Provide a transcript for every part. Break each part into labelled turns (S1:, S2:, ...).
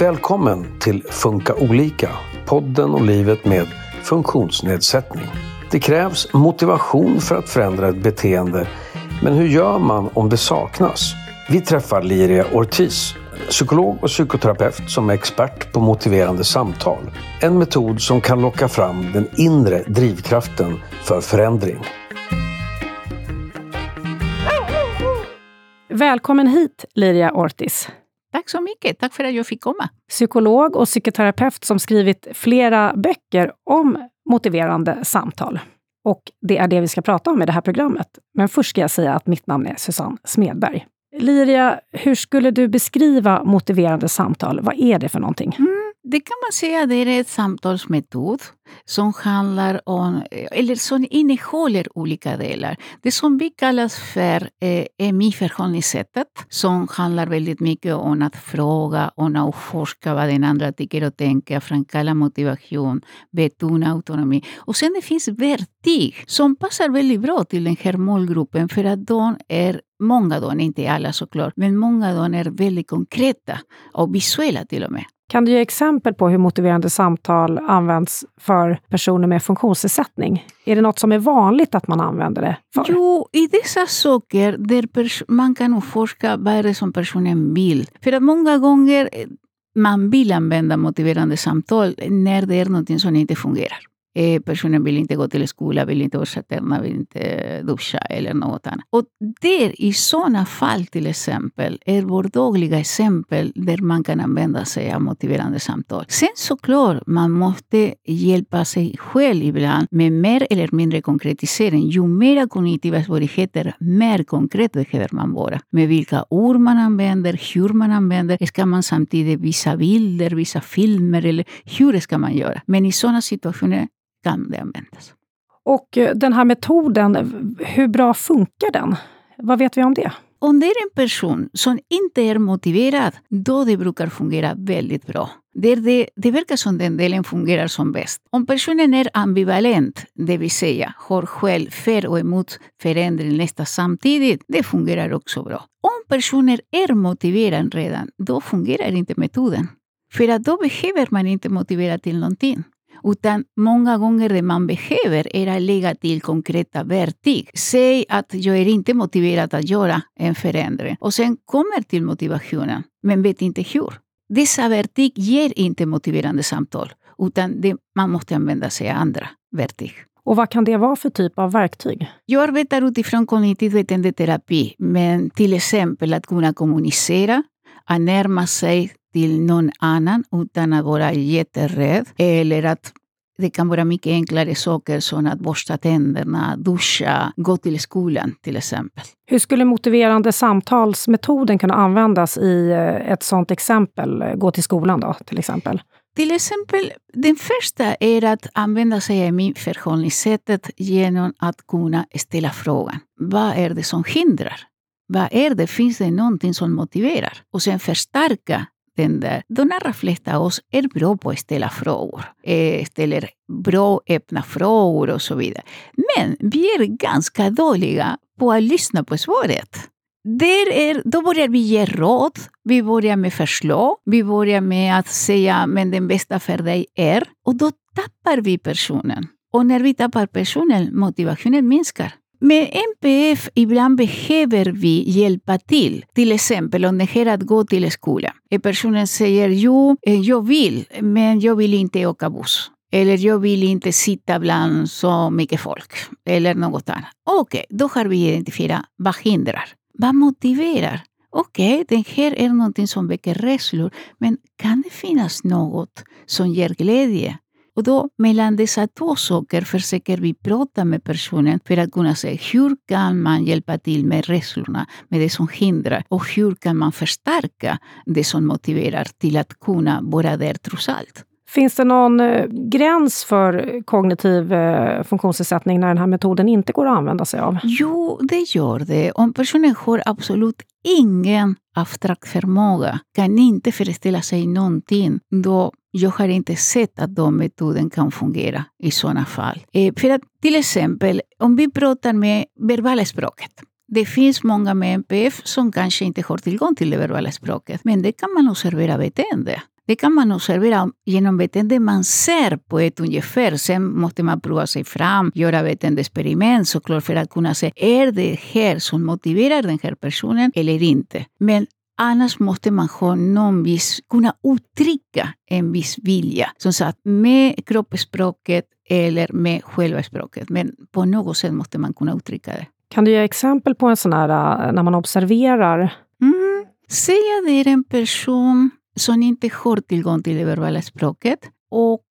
S1: Välkommen till Funka olika, podden om livet med funktionsnedsättning. Det krävs motivation för att förändra ett beteende, men hur gör man om det saknas? Vi träffar Liria Ortiz, psykolog och psykoterapeut som är expert på motiverande samtal. En metod som kan locka fram den inre drivkraften för förändring.
S2: Välkommen hit, Liria Ortiz.
S3: Tack så mycket. Tack för att jag fick komma.
S2: Psykolog och psykoterapeut som skrivit flera böcker om motiverande samtal. Och det är det vi ska prata om i det här programmet. Men först ska jag säga att mitt namn är Susanne Smedberg. Liria, hur skulle du beskriva motiverande samtal? Vad är det för någonting?
S3: Mm. Det kan man säga det är en samtalsmetod som handlar om, eller som innehåller olika delar. Det som vi kallar för eh, MI-förhållningssättet som handlar väldigt mycket om att fråga och utforska vad den andra tycker och tänker, framkalla motivation, betona autonomi. Och sen det finns verktyg som passar väldigt bra till den här målgruppen för att de är Många av dem, inte alla såklart, men många av dem är väldigt konkreta och visuella till och med.
S2: Kan du ge exempel på hur motiverande samtal används för personer med funktionsnedsättning? Är det något som är vanligt att man använder det för?
S3: Jo, i dessa saker där man kan utforska vad är det som personen vill. För att många gånger eh, man vill använda motiverande samtal när det är något som inte fungerar. Eh, personen vill inte gå till skolan, vill inte borsta tänderna, vill inte duscha eller något annat. Och där i sådana fall till exempel är vardagliga exempel där man kan använda sig av motiverande samtal. Sen såklart, man måste hjälpa sig själv ibland med mer eller mindre konkretisering. Ju mer kognitiva svårigheter, mer konkret behöver man vara. Med vilka ord man använder, hur man använder. Ska man samtidigt visa bilder, visa filmer eller hur ska man göra? Men i sådana situationer kan det användas.
S2: Och eh, den här metoden, hur bra funkar den? Vad vet vi om det?
S3: Om det är en person som inte är motiverad, då det brukar fungera väldigt bra. Det, det, det verkar som den delen fungerar som bäst. Om personen är ambivalent, det vill säga har själv för och emot förändring nästan samtidigt, det fungerar också bra. Om personer är motiverade redan, då fungerar inte metoden. För att då behöver man inte motivera till någonting. Utan många gånger det man behöver är att lägga till konkreta verktyg. Säg att jag är inte motiverad att göra en förändring och sen kommer till motivationen, men vet inte hur. Dessa verktyg ger inte motiverande samtal, utan det, man måste använda sig av andra verktyg.
S2: Och vad kan det vara för typ av verktyg?
S3: Jag arbetar utifrån kognitiv beteendeterapi, men till exempel att kunna kommunicera, att närma sig till någon annan utan att vara jätterädd. Eller att det kan vara mycket enklare saker som att borsta tänderna, duscha, gå till skolan till exempel.
S2: Hur skulle motiverande samtalsmetoden kunna användas i eh, ett sådant exempel? Gå till skolan då, till exempel?
S3: Till exempel, den första är att använda sig av min förhållningssättet genom att kunna ställa frågan. Vad är det som hindrar? Vad är det? Finns det någonting som motiverar? Och sen förstärka den där. De allra flesta av oss är bra på att ställa frågor. Eh, ställer bra öppna frågor och så vidare. Men vi är ganska dåliga på att lyssna på svaret. Där är, då börjar vi ge råd, vi börjar med förslag, vi börjar med att säga men den bästa för dig är. Och då tappar vi personen. Och när vi tappar personen, motivationen minskar. Med NPF ibland behöver vi hjälpa till. Till exempel om det här att gå till skolan. Personen säger jo, jag vill, men jag vill inte åka buss. Eller jag vill inte sitta bland så mycket folk. Eller något annat. Okej, okay, då har vi identifierat vad hindrar. Vad motiverar? Okej, okay, det här är någonting som väcker rädslor, men kan det finnas något som ger glädje? Och då mellan dessa två saker försöker vi prata med personen för att kunna se hur kan man hjälpa till med rädslorna, med det som hindrar och hur kan man förstärka det som motiverar till att kunna vara där trots allt.
S2: Finns det någon eh, gräns för kognitiv eh, funktionsnedsättning när den här metoden inte går att använda sig av?
S3: Jo, det gör det. Om personen har absolut ingen abstrakt förmåga, kan inte föreställa sig någonting, då jag har inte sett att den metoden kan fungera i sådana fall. Eh, för att till exempel, om vi pratar med verbala språket. Det finns många med NPF som kanske inte har tillgång till det verbala språket, men det kan man observera beteende. Det kan man observera genom beteende man ser på ett ungefär. Sen måste man prova sig fram, göra beteendeexperiment såklart för att kunna se, är det här som motiverar den här personen eller inte? Men Annars måste man ha någon viss, kunna uttrycka en viss vilja. Som sagt, med kroppsspråket eller med själva språket. Men på något sätt måste man kunna uttrycka det.
S2: Kan du ge exempel på en sån här, äh, när man observerar?
S3: Mm. Säg att det är en person som inte har tillgång till det verbala språket och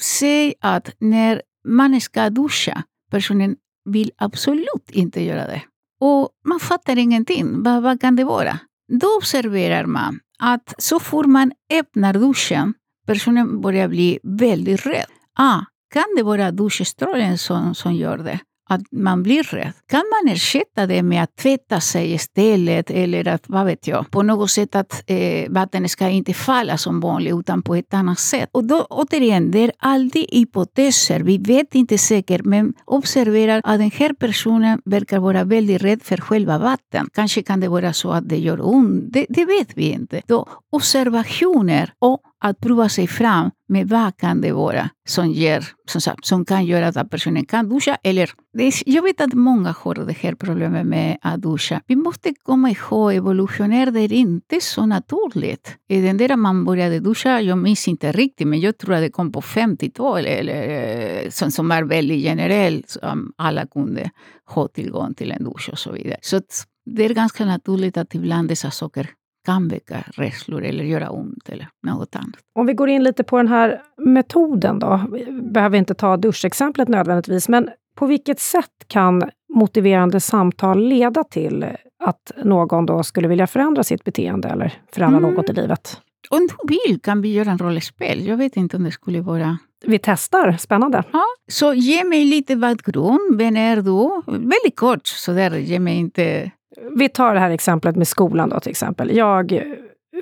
S3: säg att när man ska duscha, personen vill absolut inte göra det. Och man fattar ingenting. Vad, vad kan det vara? Då observerar man att så fort man öppnar duschen, personen börjar bli väldigt rädd. Ah, kan det vara duschstrålen som, som gör det? Att man blir rädd. Kan man ersätta det med att tvätta sig istället eller att, vad vet jag, på något sätt att eh, vattnet ska inte falla som vanligt utan på ett annat sätt. Och då återigen, det är alltid hypoteser. Vi vet inte säkert, men observera att den här personen verkar vara väldigt rädd för själva vatten. Kanske kan det vara så att det gör ont. Det, det vet vi inte. Då observationer och att prova sig fram med vad kan det vara som, ger, som, sagt, som kan göra att personen kan duscha. Eller, är, jag vet att många har det här problemet med att duscha. Vi måste komma ihåg, evolutionärt det är inte så naturligt. Den där man började duscha, jag minns inte riktigt, men jag tror att det kom på 50-talet, eller eh, som, som är väldigt generellt, som alla kunde ha tillgång till en dusch och så vidare. Så det är ganska naturligt att ibland dessa saker kan väcka rädslor eller göra ont eller något annat.
S2: Om vi går in lite på den här metoden då. Vi behöver inte ta duschexemplet nödvändigtvis, men på vilket sätt kan motiverande samtal leda till att någon då skulle vilja förändra sitt beteende eller förändra mm. något i livet?
S3: Om du vill kan vi göra en rollspel. Jag vet inte om det skulle vara...
S2: Vi testar, spännande.
S3: Ja, så ge mig lite bakgrund. Vem är du? Väldigt kort, sådär. Ge mig inte
S2: vi tar det här exemplet med skolan då till exempel. Jag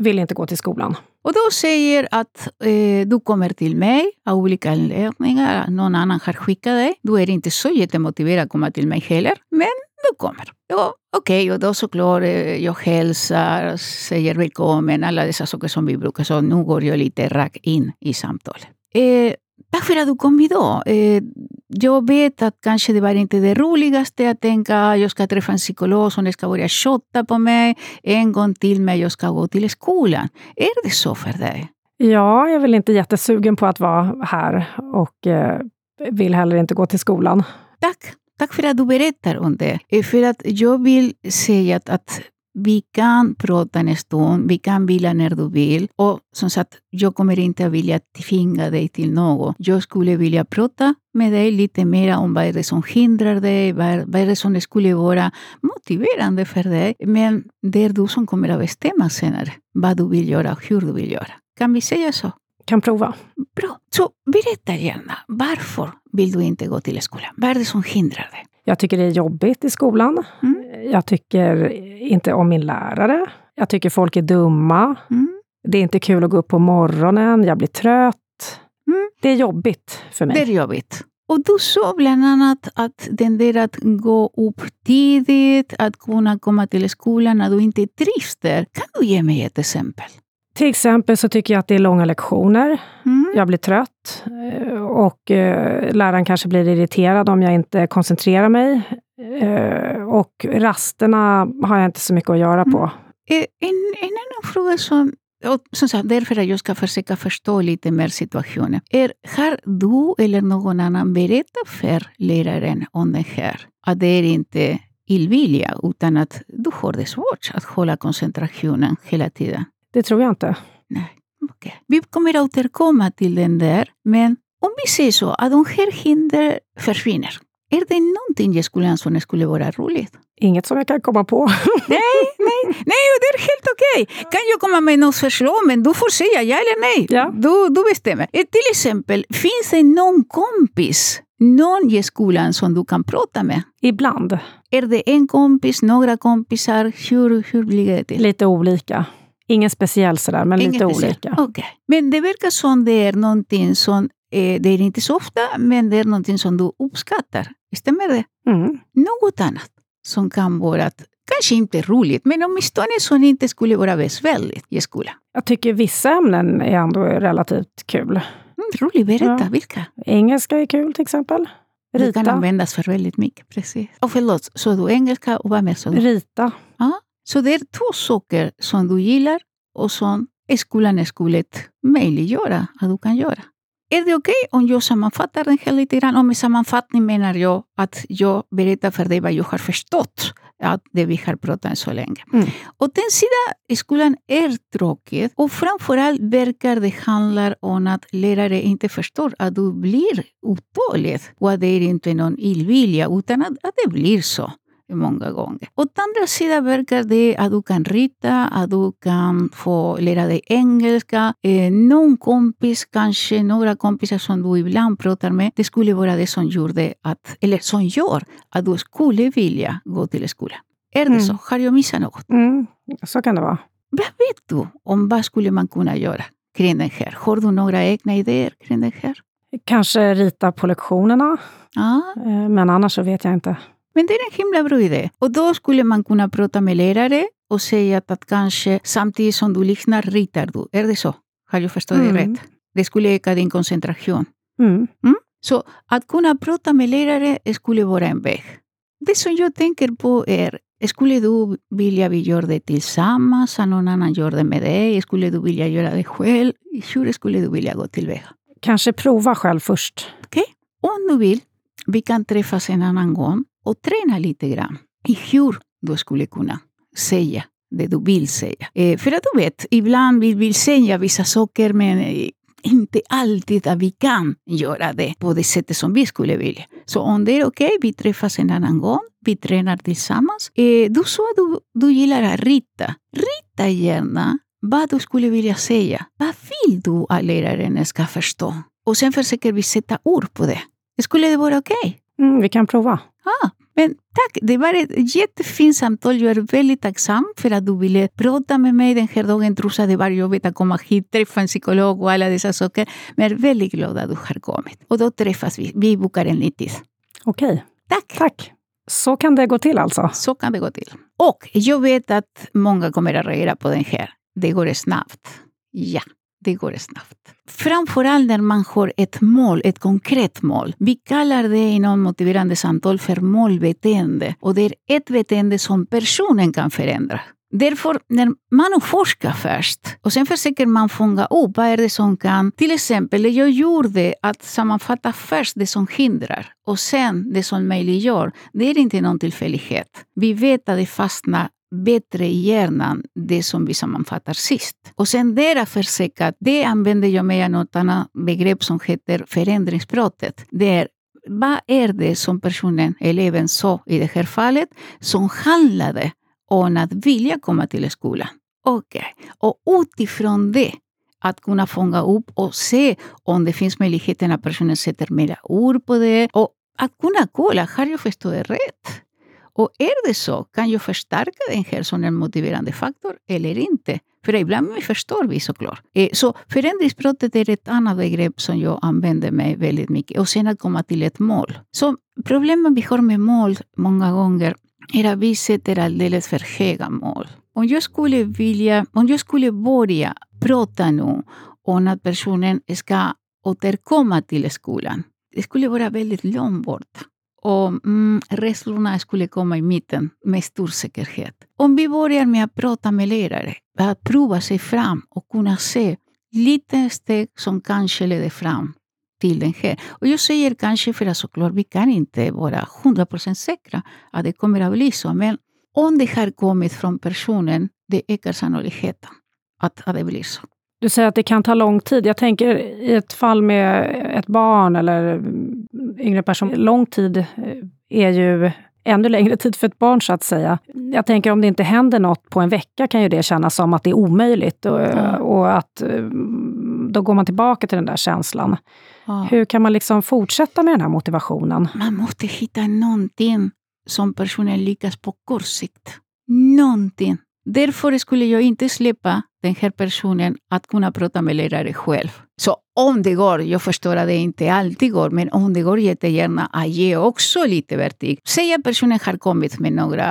S2: vill inte gå till skolan.
S3: Och då säger att eh, du kommer till mig av olika anledningar. Någon annan har skickat dig. Du är inte så jättemotiverad att komma till mig heller. Men du kommer. Ja, Okej, okay, och då såklart eh, jag hälsar, säger välkommen, alla dessa saker som vi brukar. Så nu går jag lite rakt in i samtalet. Eh, tack för att du kom idag. Eh, jag vet att kanske det var inte det roligaste att tänka jag ska träffa en psykolog som ska börja tjotta på mig en gång till men jag ska gå till skolan. Är det så för dig?
S2: Ja, jag är väl inte jättesugen på att vara här och eh, vill heller inte gå till skolan.
S3: Tack. Tack för att du berättar om det. Eh, för att jag vill säga att, att vi kan prata en stund, vi kan vila när du vill. Och som sagt, jag kommer inte att vilja tvinga dig till något. Jag skulle vilja prata med dig lite mer om vad är det som hindrar dig, vad, vad är det som skulle vara motiverande för dig. Men det är du som kommer att bestämma senare vad du vill göra och hur du vill göra. Kan vi säga så?
S2: Kan prova.
S3: Bra. Så berätta gärna, varför vill du inte gå till skolan? Vad är det som hindrar dig?
S2: Jag tycker det är jobbigt i skolan. Mm. Jag tycker inte om min lärare. Jag tycker folk är dumma. Mm. Det är inte kul att gå upp på morgonen. Jag blir trött. Mm. Det är jobbigt för mig.
S3: Det är jobbigt. Och du sa bland annat att den där att gå upp tidigt, att kunna komma till skolan när du inte trivs där. Kan du ge mig ett exempel?
S2: Till exempel så tycker jag att det är långa lektioner. Mm. Jag blir trött och eh, läraren kanske blir irriterad om jag inte koncentrerar mig. Eh, och rasterna har jag inte så mycket att göra på. Mm.
S3: En, en annan fråga som och som sagt, därför att jag ska försöka förstå lite mer situationen. Är, har du eller någon annan berättat för läraren om det här? Att det är inte illvilja, utan att du har det svårt att hålla koncentrationen hela tiden?
S2: Det tror jag inte.
S3: Nej. Okay. Vi kommer att återkomma till den där, men om vi säger så att de här hindren försvinner, är det någonting i skolan som skulle vara roligt?
S2: Inget som jag kan komma på.
S3: nej, nej, nej, det är helt okej. Okay. Kan jag komma med något förslag, men du får säga ja eller nej.
S2: Ja.
S3: Du, du bestämmer. Eh, till exempel, finns det någon kompis, någon i skolan som du kan prata med?
S2: Ibland.
S3: Är det en kompis, några kompisar? Hur, hur blir det till?
S2: Lite olika. Ingen speciell sådär, men Ingen lite speciell. olika.
S3: Okay. Men det verkar som det är någonting som, eh, det är inte så ofta, men det är någonting som du uppskattar. Stämmer det?
S2: Mm.
S3: Något annat? som kan vara, kanske inte roligt, men åtminstone som inte skulle vara besvärligt i skolan.
S2: Jag tycker vissa ämnen är ändå relativt kul.
S3: Mm, roligt, berätta,
S2: Ja.
S3: vilka?
S2: Engelska är kul till exempel.
S3: Det kan
S2: Rita.
S3: användas för väldigt mycket. Precis. Och förlåt, så du engelska och vad mer sa du?
S2: Rita.
S3: Så det är två saker som du gillar och som skolan skulle möjliggöra att du kan göra. Är det okej om jag sammanfattar den här lite grann? Och med sammanfattning menar jag att jag berättar för dig vad jag har förstått av det vi har pratat om så länge.
S2: Mm.
S3: Och den sida i skolan är tråkigt och framförallt verkar det handla om att lärare inte förstår att du blir otålig och att det är inte någon illvilja utan att, att det blir så många gånger. Åt andra sidan verkar det att du kan rita, att du kan få lära dig engelska. Eh, någon kompis, kanske några kompisar som du ibland pratar med, det skulle vara det som gjorde att, eller som gör att du skulle vilja gå till skolan. Är det
S2: Mm.
S3: så? Har jag missat något?
S2: Mm, så kan det vara.
S3: Vad vet du om vad skulle man kunna göra kring den här? Har du några egna idéer kring den här?
S2: Kanske rita på lektionerna,
S3: Ja,
S2: eh, men annars så vet jag inte.
S3: Men det är en himla bra idé. Och då skulle man kunna prata med lärare och säga att, kanske samtidigt som du lyssnar ritar du. Är det så? Har jag förstått det
S2: Mm.
S3: rätt? Det skulle öka din koncentration.
S2: Mm.
S3: Så att kunna prata med lärare skulle vara en väg. Det som jag tänker på är, skulle du vilja vi gör det tillsammans, att någon annan gör det med dig? Skulle du vilja göra det själv? Hur skulle du vilja gå tillväga?
S2: Kanske prova själv först.
S3: Om du vill, vi kan träffas en annan gång och träna lite grann i hur du skulle kunna säga det du vill säga. Eh, för att du vet, ibland vill vi säga vissa saker men eh, inte alltid att vi kan göra det på det sättet som vi skulle vilja. Så om det är okej, vi träffas en annan gång, vi tränar tillsammans. Eh, du sa att du, du gillar att rita. Rita gärna vad du skulle vilja säga. Vad vill du att läraren ska förstå? Och sen försöker vi sätta ord på det. Skulle det vara okej?
S2: Mm, vi kan prova.
S3: Ah, men tack, det var ett jättefint samtal. Jag är väldigt tacksam för att du ville prata med mig den här dagen. Trots att det var jobbigt att komma hit, träffa en psykolog och alla dessa saker. Men jag är väldigt glad att du har kommit. Och då träffas vi. Vi bokar en ny tid.
S2: Okej,
S3: Tack!
S2: tack. Så kan det gå till alltså.
S3: Så kan det gå till. Och jag vet att många kommer att reagera på den här. Det går snabbt. Ja, det går snabbt. Framförallt när man har ett mål, ett konkret mål. Vi kallar det inom motiverande samtal för målbeteende. Och det är ett beteende som personen kan förändra. Därför, när man forskar först och sen försöker man fånga upp vad är det som kan... Till exempel, det jag gjorde att sammanfatta först det som hindrar och sen det som möjliggör. Det är inte någon tillfällighet. Vi vet att det fastnar bättre i hjärnan, det som vi sammanfattar sist. Och sen där försöka, det använder jag mig av något annat begrepp som heter förändringsbrottet. Det är vad är det som personen, eleven, sa i det här fallet som handlade om att vilja komma till skolan? Okej, och utifrån det att kunna fånga upp och se om det finns möjligheten att personen sätter mera ord på det och att kunna kolla, har jag förstått det rätt? Och är det så, kan jag förstärka den här som en motiverande faktor eller inte? För ibland förstår vi såklart. Eh, så förändringsbrottet är ett annat begrepp som jag använder mig väldigt mycket. Och sen att komma till ett mål. Så problemet vi har med mål många gånger är att vi sätter alldeles för höga mål. Om jag skulle vilja, om jag skulle börja prata nu om att personen ska återkomma till skolan. Det skulle vara väldigt långt bort. Och mm, rädslorna skulle komma i mitten med stor säkerhet. Om vi börjar med att prata med lärare, att prova sig fram och kunna se lite steg som kanske leder fram till den här. Och jag säger kanske för att såklart vi kan inte vara 100% säkra att det kommer att bli så. Men om det har kommit från personen, det ökar sannolikheten att, att det blir så.
S2: Du säger att det kan ta lång tid. Jag tänker i ett fall med ett barn eller yngre person. Lång tid eh, är ju ännu längre tid för ett barn så att säga. Jag tänker om det inte händer något på en vecka kan ju det kännas som att det är omöjligt och,
S3: Ja.
S2: och att eh, då går man tillbaka till den där känslan.
S3: Ja.
S2: Hur kan man liksom fortsätta med den här motivationen?
S3: Man måste hitta någonting som personen lyckas på kort sikt. Någonting. Därför skulle jag inte släppa den här personen att kunna prata med lärare själv. Så om det går, jag förstår att det inte alltid går, men om det går jättegärna att ge också lite vertik. Säg att personen har kommit med några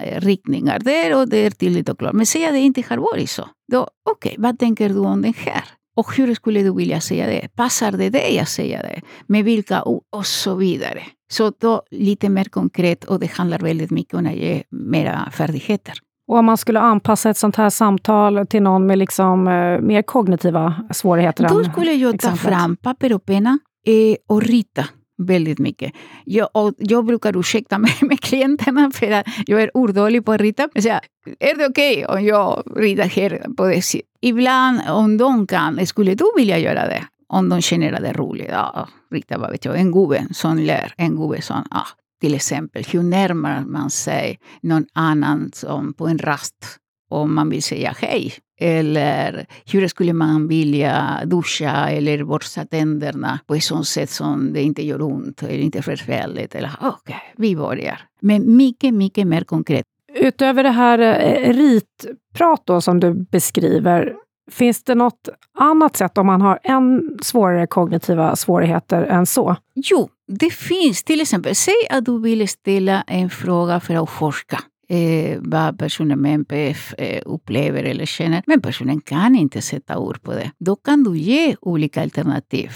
S3: eh, riktningar där och det är tydligt och klart. Men säg att det inte har varit så. Då, okej, okay, vad tänker du om den här? Och hur skulle du vilja säga det? Passar det dig att säga det? Med vilka ord? Och så vidare. Så då lite mer konkret och det handlar väldigt mycket om att ge mera färdigheter.
S2: Och om man skulle anpassa ett sånt här samtal till någon med liksom, eh, mer kognitiva svårigheter?
S3: Då skulle jag ta fram papper och penna eh, och rita väldigt mycket. Jag, och jag brukar ursäkta mig med klienterna för att jag är ordålig på att rita. Säger, är det okej okay om jag ritar här på det sättet? Ibland om de kan, skulle du vilja göra det? Om de känner att det är roligt. Ja, rita, vad vet jag, en gubbe som lär, en gubbe som, ah, till exempel, hur närmar man sig någon annan som på en rast om man vill säga hej? Eller hur skulle man vilja duscha eller borsta tänderna på ett sånt sätt som det inte gör ont eller inte förfärligt? Eller okej, okay, vi börjar. Men mycket, mycket mer konkret.
S2: Utöver det här eh, ritprat då, som du beskriver, Finns det något annat sätt om man har än svårare kognitiva svårigheter än så?
S3: Jo, det finns. Till exempel, säg att du vill ställa en fråga för att forska eh, vad personen med NPF eh, upplever eller känner, men personen kan inte sätta ord på det. Då kan du ge olika alternativ.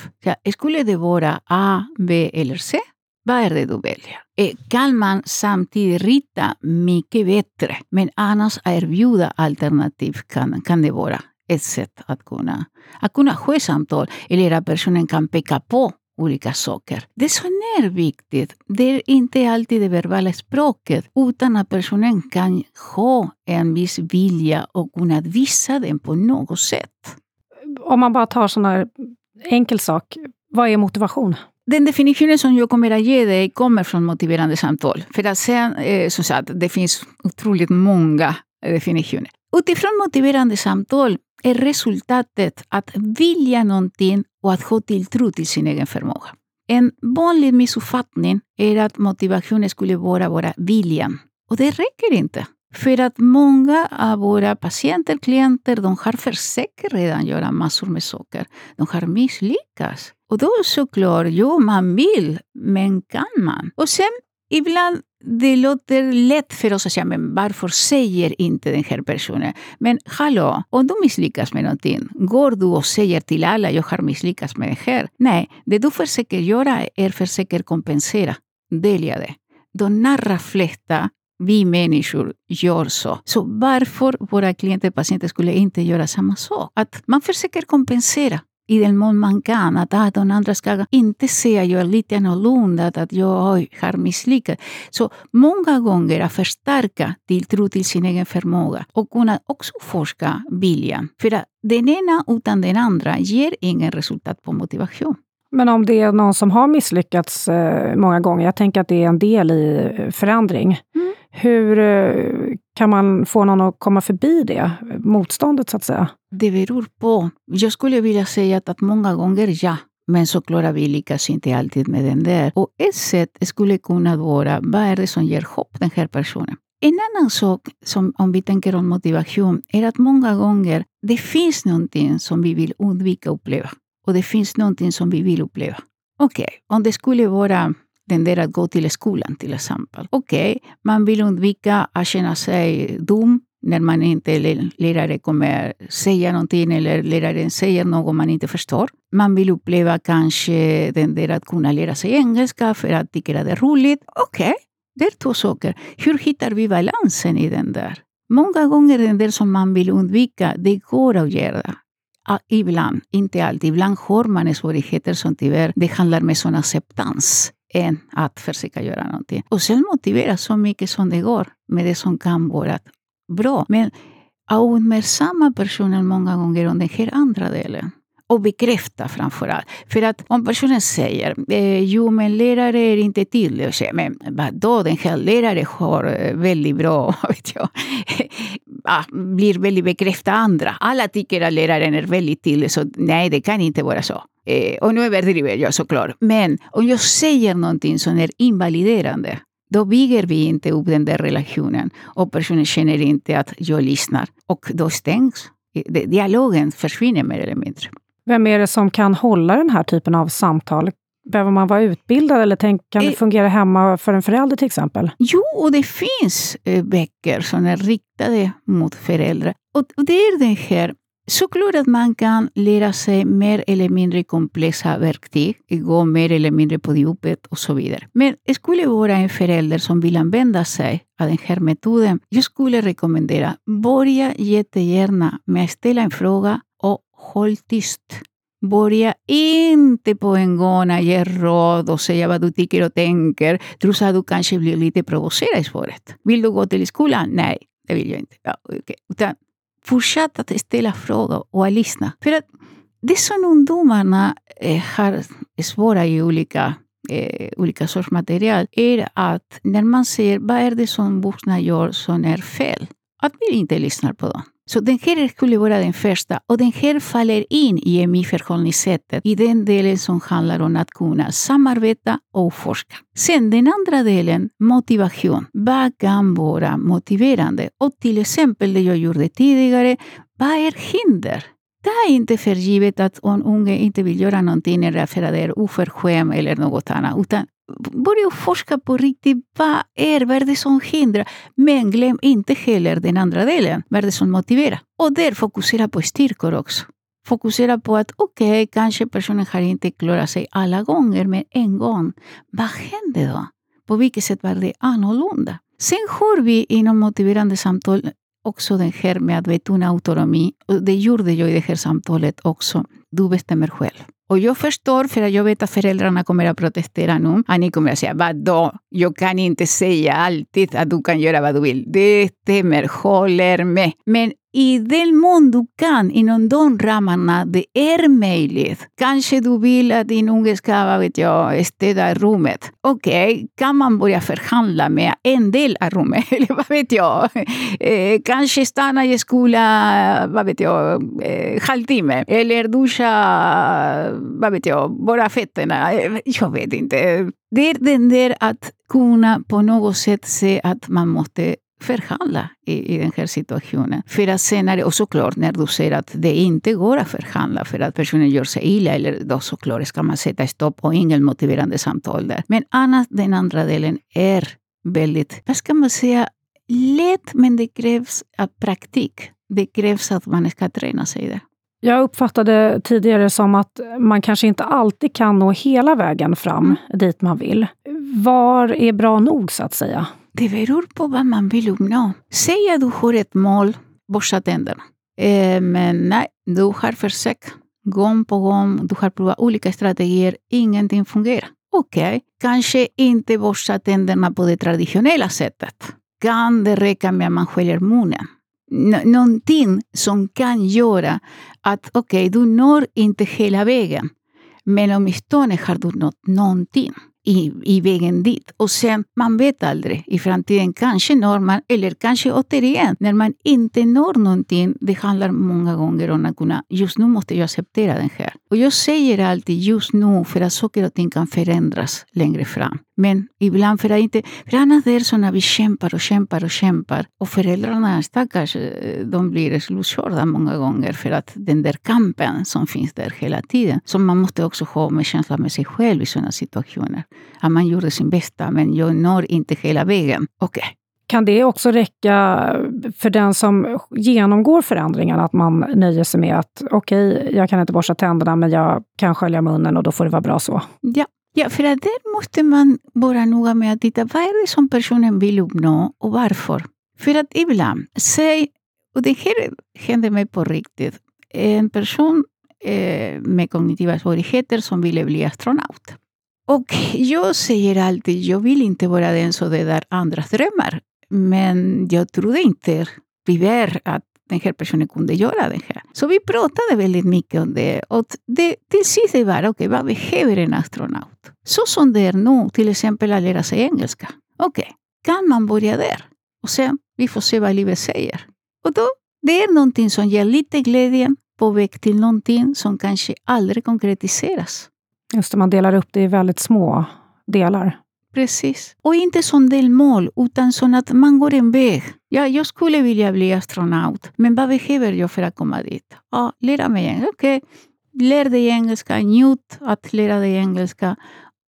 S3: Skulle A, B eller C? Vad är det du väljer? Eh, kan rita mycket bättre, men annars erbjuda alternativ kan, kan det vara ett sätt att kunna, att kunna ha samtal eller att personen kan olika saker. Det som är viktigt, det är inte alltid det verbala språket, utan att personen kan ha en viss vilja och kunna visa den på något sätt.
S2: Om man bara tar sån här enkel sak, vad är motivation?
S3: Den definitionen som jag kommer att ge dig kommer från motiverande samtal. För att sen, eh, som sagt, det finns otroligt många definitioner. Utifrån motiverande samtal är resultatet att vilja någonting och att ha tilltro till sin egen förmåga. En vanlig missuppfattning är att motivationen skulle vara bara viljan. Och det räcker inte. För att många av våra patienter, klienter, de har försökt redan göra massor med saker. De har misslyckats. Och då såklart, jo, man vill, men kan man? Och sen ibland det låter lätt för oss att säga, men varför säger inte den här personen? Men hallå, om du misslyckas med någonting, går du och säger till alla, jag har misslyckats med det här? Nej, det du försöker göra är försöker kompensera, dölja det. De allra flesta vi människor gör så. Så varför våra klienter och patienter skulle inte göra samma sak? Att man försöker kompensera i den mån man kan. Att ah, de andra ska inte se att jag är lite annorlunda, att jag oj, har misslyckats. Så många gånger att förstärka tilltro till sin egen förmåga och kunna också forska viljan. För att den ena utan den andra ger ingen resultat på motivation.
S2: Men om det är någon som har misslyckats eh, många gånger, jag tänker att det är en del i eh, förändring. Mm. Hur eh, kan man få någon att komma förbi det motståndet, så att säga?
S3: Det beror på. Jag skulle vilja säga att, att många gånger ja. Men såklart vi lyckas inte alltid med den där. Och ett sätt skulle kunna vara, vad är det som ger hopp den här personen? En annan sak, som om vi tänker om motivation, är att många gånger det finns någonting som vi vill undvika att uppleva. Och det finns någonting som vi vill uppleva. Okej, okay, om det skulle vara den där att gå till skolan till exempel. Okej, okay, man vill undvika att känna sig dum när man inte lärare kommer säga någonting eller läraren säger något man inte förstår. Man vill uppleva kanske den där att kunna lära sig engelska för att tycka att det är roligt. Okej, okay, det är två saker. Hur hittar vi balansen i den där? Många gånger den där som man vill undvika, det går att göra. Ah, ibland, inte alltid. Ibland har man svårigheter som tyvärr det handlar med sån acceptans än att försöka göra någonting. Och sen motivera så mycket som det går med det som kan vara bra. Men uppmärksamma personen många gånger om den här andra delen. Och bekräfta framför allt. För att om personen säger eh, jo men lärare är inte till. Och säger, men vadå, den här läraren har eh, väldigt bra, vet jag, ah, blir väldigt bekräftad andra. Alla tycker att läraren är väldigt till, så nej det kan inte vara så. Eh, och nu överdriver jag såklart. Men om jag säger någonting som är invaliderande, då bygger vi inte upp den där relationen och personen känner inte att jag lyssnar. Och då stängs. Eh, dialogen försvinner mer eller mindre.
S2: Vem är det som kan hålla den här typen av samtal? Behöver man vara utbildad eller tänk, kan det
S3: Eh.
S2: fungera hemma för en förälder till exempel?
S3: Jo, det finns eh, böcker som är riktade mot föräldrar. Och, det är det här, såklart att man kan lära sig mer eller mindre komplexa verktyg, gå mer eller mindre på djupet och så vidare. Men skulle vara en förälder som vill använda sig av den här metoden, jag skulle rekommendera, börja jättegärna med att ställa en fråga håll tyst. Börja inte på en gång att ge råd och säga vad du tycker och tänker, trots att du kanske blir lite provocerad i svaret. Vill du gå till skolan? Nej, det vill jag inte. Ja, okay. Utan fortsätt att ställa frågor och att lyssna. För att det som ungdomarna eh, har svåra i olika, eh, olika sorts material är att när man ser vad är det som vuxna gör som är fel, att vi inte lyssnar på dem. Så den här skulle vara den första och den här faller in i MI-förhållningssättet i den delen som handlar om att kunna samarbeta och forska. Sen den andra delen, motivation. Vad kan vara motiverande? Och till exempel det jag gjorde tidigare, vad är hinder? Det är inte för givet att en unge inte vill göra någonting eller för att det är oförskämt eller något annat, utan börja forska på riktigt vad är, vad är det som hindrar. Men glöm inte heller den andra delen, vad är det som motiverar. Och där fokusera på styrkor också. Fokusera på att okej, okay, kanske personen har inte klarat sig alla gånger, men en gång. Vad hände då? På vilket sätt var det annorlunda? Sen har vi inom motiverande samtal också den här med att betona autonomi. Det gjorde jag i det här samtalet också. Du bestämmer själv. Jag förstår, för att jag vet att föräldrarna kommer att protestera nu, att ni kommer att säga vadå, jag kan inte säga alltid att du kan göra vad du vill. Det stämmer, håller med. Men i den mån du kan, inom de ramarna det är möjligt. Kanske du vill att din unge ska, vad vet jag, städa rummet. Okej, okay, kan man börja förhandla med en del av rummet? Eller vad vet jag? Eh, kanske stanna i skolan vad vet jag, eh, halvtimme. Eller duscha, vad vet jag, bara fötterna. Eh, jag vet inte. Det är den där att kunna på något sätt se att man måste förhandla i, i den här situationen. För att senare, och såklart när du ser att det inte går att förhandla för att personen gör sig illa, eller då såklart ska man sätta stopp och ingen motiverande samtal där. Men annars, den andra delen är väldigt, vad ska man säga, lätt men det krävs praktik. Det krävs att man ska träna sig där.
S2: Jag uppfattade tidigare som att man kanske inte alltid kan nå hela vägen fram mm. dit man vill. Var är bra nog, så att säga?
S3: Det beror på vad man vill uppnå. Säg att du har ett mål, borsta tänderna. Eh, men nej, du har försökt gång på gång, du har provat olika strategier, ingenting fungerar. Okej, okay. kanske inte borsta tänderna på det traditionella sättet. Kan det räcka med att man sköljer munnen? N någonting som kan göra att okej, okay, du når inte hela vägen, men åtminstone har du nått någonting i, i vägen dit. Och sen, man vet aldrig. I framtiden kanske når man, eller kanske återigen, när man inte når någonting, det handlar många gånger om att kunna, just nu måste jag acceptera den här. Och jag säger alltid just nu, för att saker och ting kan förändras längre fram. Men ibland för att inte, för annars är det så när vi kämpar och kämpar och kämpar och föräldrarna, stackars, de blir slutkörda många gånger för att den där kampen som finns där hela tiden, som man måste också ha med känsla med sig själv i sådana situationer. Att man gjorde sin bästa, men jag når inte hela vägen. Okej. Okay.
S2: Kan det också räcka för den som genomgår förändringarna, att man nöjer sig med att okej, okay, jag kan inte borsta tänderna, men jag kan skölja munnen och då får det vara bra så?
S3: Ja, Ja, för att där måste man vara noga med att titta vad är det som personen vill uppnå och varför. För att ibland, säg, och det här händer mig på riktigt, en person eh, med kognitiva svårigheter som ville bli astronaut. Och jag säger alltid, jag vill inte vara den som dödar andras drömmar. Men jag trodde inte, tyvärr, att den här personen kunde göra det här. Så vi pratade väldigt mycket om det. Och det, till sist det var, okej, okay, vad behöver en astronaut? Så som det är nu, till exempel att lära sig engelska. Okej, okay, kan man börja där? Och sen, vi får se vad livet säger. Och då, det är någonting som ger lite glädje på väg till någonting som kanske aldrig konkretiseras.
S2: Just det, man delar upp det i väldigt små delar.
S3: Precis. Och inte som delmål, utan som att man går en väg. Ja, jag skulle vilja bli astronaut, men vad behöver jag för att komma dit? Ja, lära mig. engelska. Okej, okay. lär dig engelska, njut att lära dig engelska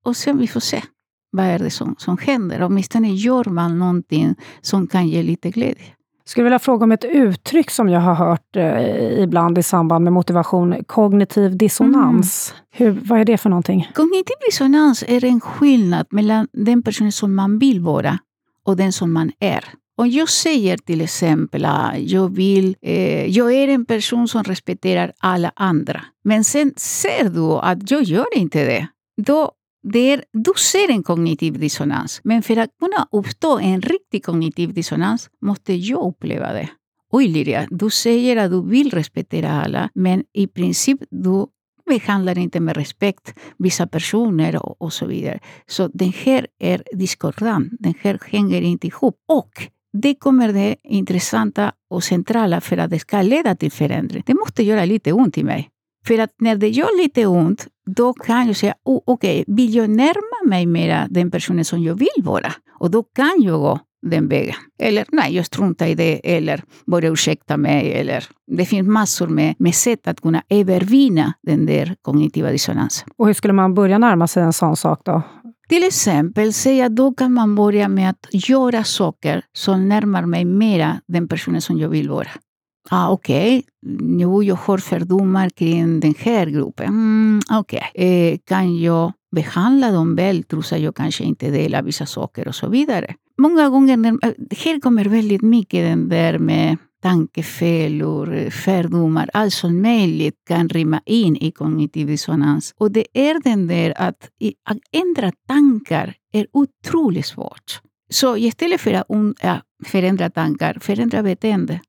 S3: och sen vi får se vad är det som, som händer. Åtminstone gör man någonting som kan ge lite glädje
S2: skulle vilja fråga om ett uttryck som jag har hört eh, ibland i samband med motivation, kognitiv dissonans. Mm. Hur, vad är det för någonting?
S3: Kognitiv dissonans är en skillnad mellan den personen som man vill vara och den som man är. Om jag säger till exempel att jag, vill, eh, jag är en person som respekterar alla andra, men sen ser du att jag gör inte det, då där du ser en kognitiv dissonans. Men för att kunna uppstå en riktig kognitiv dissonans måste jag uppleva det. Oj Liria, du säger att du vill respektera alla, men i princip du behandlar inte med respekt vissa personer och, och så vidare. Så den här är diskordant, den här hänger inte ihop. Och det kommer det intressanta och centrala för att det ska leda till förändring. Det måste göra lite ont i mig. För att när det gör lite ont, då kan jag säga, oh, okej, okay, vill jag närma mig mera den personen som jag vill vara? Och då kan jag gå den vägen. Eller nej, jag struntar i det, eller börja ursäkta mig. Eller, det finns massor med, med sätt att kunna övervinna den där kognitiva dissonansen.
S2: Och hur skulle man börja närma sig en sån sak då?
S3: Till exempel, säga då kan man börja med att göra saker som närmar mig mera den personen som jag vill vara. Ah, Okej, okay. jo, jag har fördomar kring den här gruppen. Mm, okay. eh, kan jag behandla dem väl trots att jag kanske inte delar vissa saker och så vidare. Många gånger, eh, här kommer väldigt mycket den där med tankefällor, eh, fördomar, allt som möjligt kan rymma in i kognitiv dissonans. Och det är den där att, att ändra tankar är otroligt svårt. Så istället för att förändra tankar, förändra beteende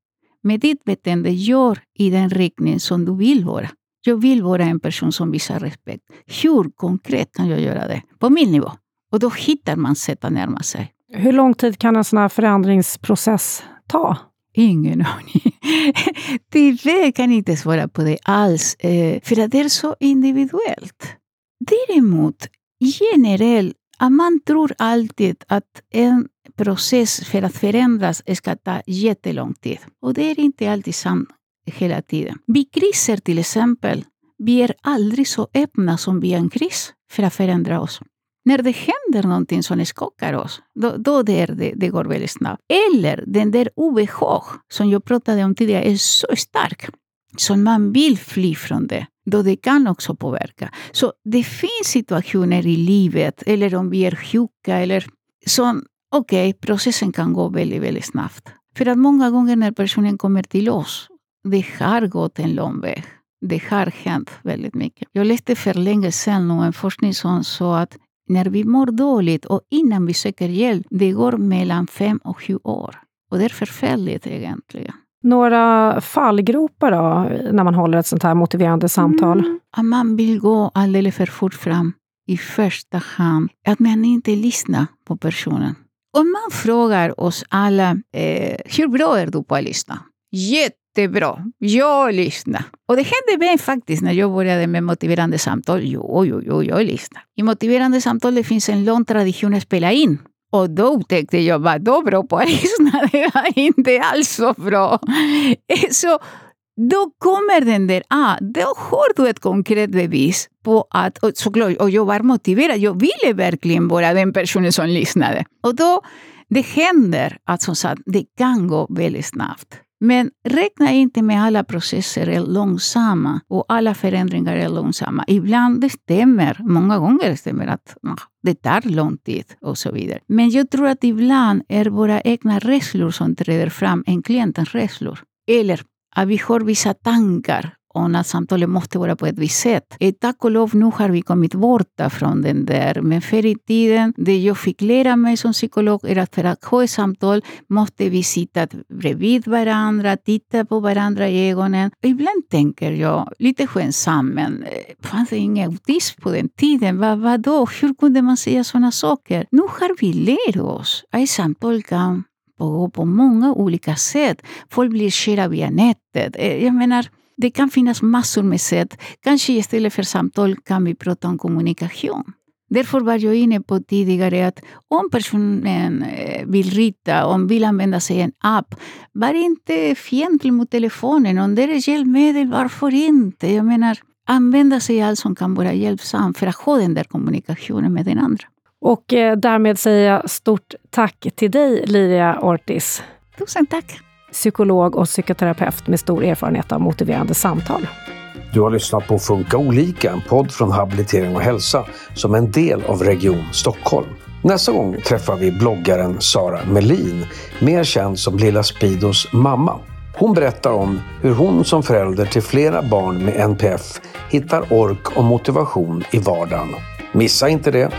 S3: med ditt beteende gör i den riktning som du vill vara. Jag vill vara en person som visar respekt. Hur konkret kan jag göra det? På min nivå. Och då hittar man sätt att närma sig.
S2: Hur lång tid kan en sån här förändringsprocess ta?
S3: Ingen aning. Tyvärr kan inte svara på det alls, eh, för det är så individuellt. Däremot, generellt, man tror alltid att en process för att förändras ska ta jättelång tid. Och det är inte alltid sant hela tiden. Vid kriser till exempel, vi är aldrig så öppna som vid en kris för att förändra oss. När det händer någonting som skakar oss, då, då det, det, det går väldigt snabbt. Eller den där obehag som jag pratade om tidigare är så stark så man vill fly från det, då det kan också påverka. Så det finns situationer i livet, eller om vi är sjuka, eller som okej, okay, processen kan gå väldigt, väldigt snabbt. För att många gånger när personen kommer till oss, det har gått en lång väg. Det har hänt väldigt mycket. Jag läste för länge sedan en forskning som sa att när vi mår dåligt och innan vi söker hjälp, det går mellan fem och sju år. Och det är förfärligt egentligen.
S2: Några fallgropar då, när man håller ett sånt här motiverande samtal? Mm,
S3: man vill gå alldeles för fort fram i första hand. Att man inte lyssnar på personen. Om man frågar oss alla, eh, hur bra är du på att lyssna? Jättebra, jag lyssnar. Och det hände mig faktiskt när jag började med motiverande samtal. Jo, jo, jo, jag lyssnar. I motiverande samtal det finns en lång tradition att spela in. Och då upptäckte jag, vad då bra på att lyssna? Det var inte alls så bra. Eh, så då kommer den där, ah, då har du ett konkret bevis på att, och, såklart, och jag var motiverad, jag ville verkligen vara den personen som lyssnade. Och då, det händer att som sagt, det kan gå väldigt snabbt. Men räkna inte med alla processer är långsamma och alla förändringar är långsamma. Ibland det stämmer, många gånger stämmer att det tar lång tid och så vidare. Men jag tror att ibland är våra egna rädslor som träder fram än klientens rädslor. Eller att vi har vissa tankar om att samtalet måste vara på ett visst sätt. E Tack och lov, nu har vi kommit borta från den där. Men förr i tiden, det jag fick lära mig som psykolog är att för att ha ett samtal måste vi sitta bredvid varandra, titta på varandra i ögonen. Och e ibland tänker jag, lite skämtsamt, men eh, fanns det ingen autism på den tiden? Vad, vadå? Hur kunde man säga sådana saker? Nu har vi lärt oss att ett samtal kan pågå på många olika sätt. Folk blir kära via nätet. Eh, jag menar, det kan finnas massor med sätt. Kanske istället för samtal kan vi prata om kommunikation. Därför var jag inne på tidigare att om personen eh, vill rita, om vill använda sig av en app, var inte fientlig mot telefonen. Om det är hjälpmedel, varför inte? Jag menar, använda sig av allt som kan vara hjälpsamt för att ha den där kommunikationen med den andra.
S2: Och eh, därmed säger jag stort tack till dig, Liria Ortiz.
S3: Tusen tack!
S2: Psykolog och psykoterapeut med stor erfarenhet av motiverande samtal.
S1: Du har lyssnat på Funka olika, en podd från Habilitering och hälsa som en del av Region Stockholm. Nästa gång träffar vi bloggaren Sara Melin, mer känd som Lilla Spidos mamma. Hon berättar om hur hon som förälder till flera barn med NPF hittar ork och motivation i vardagen. Missa inte det!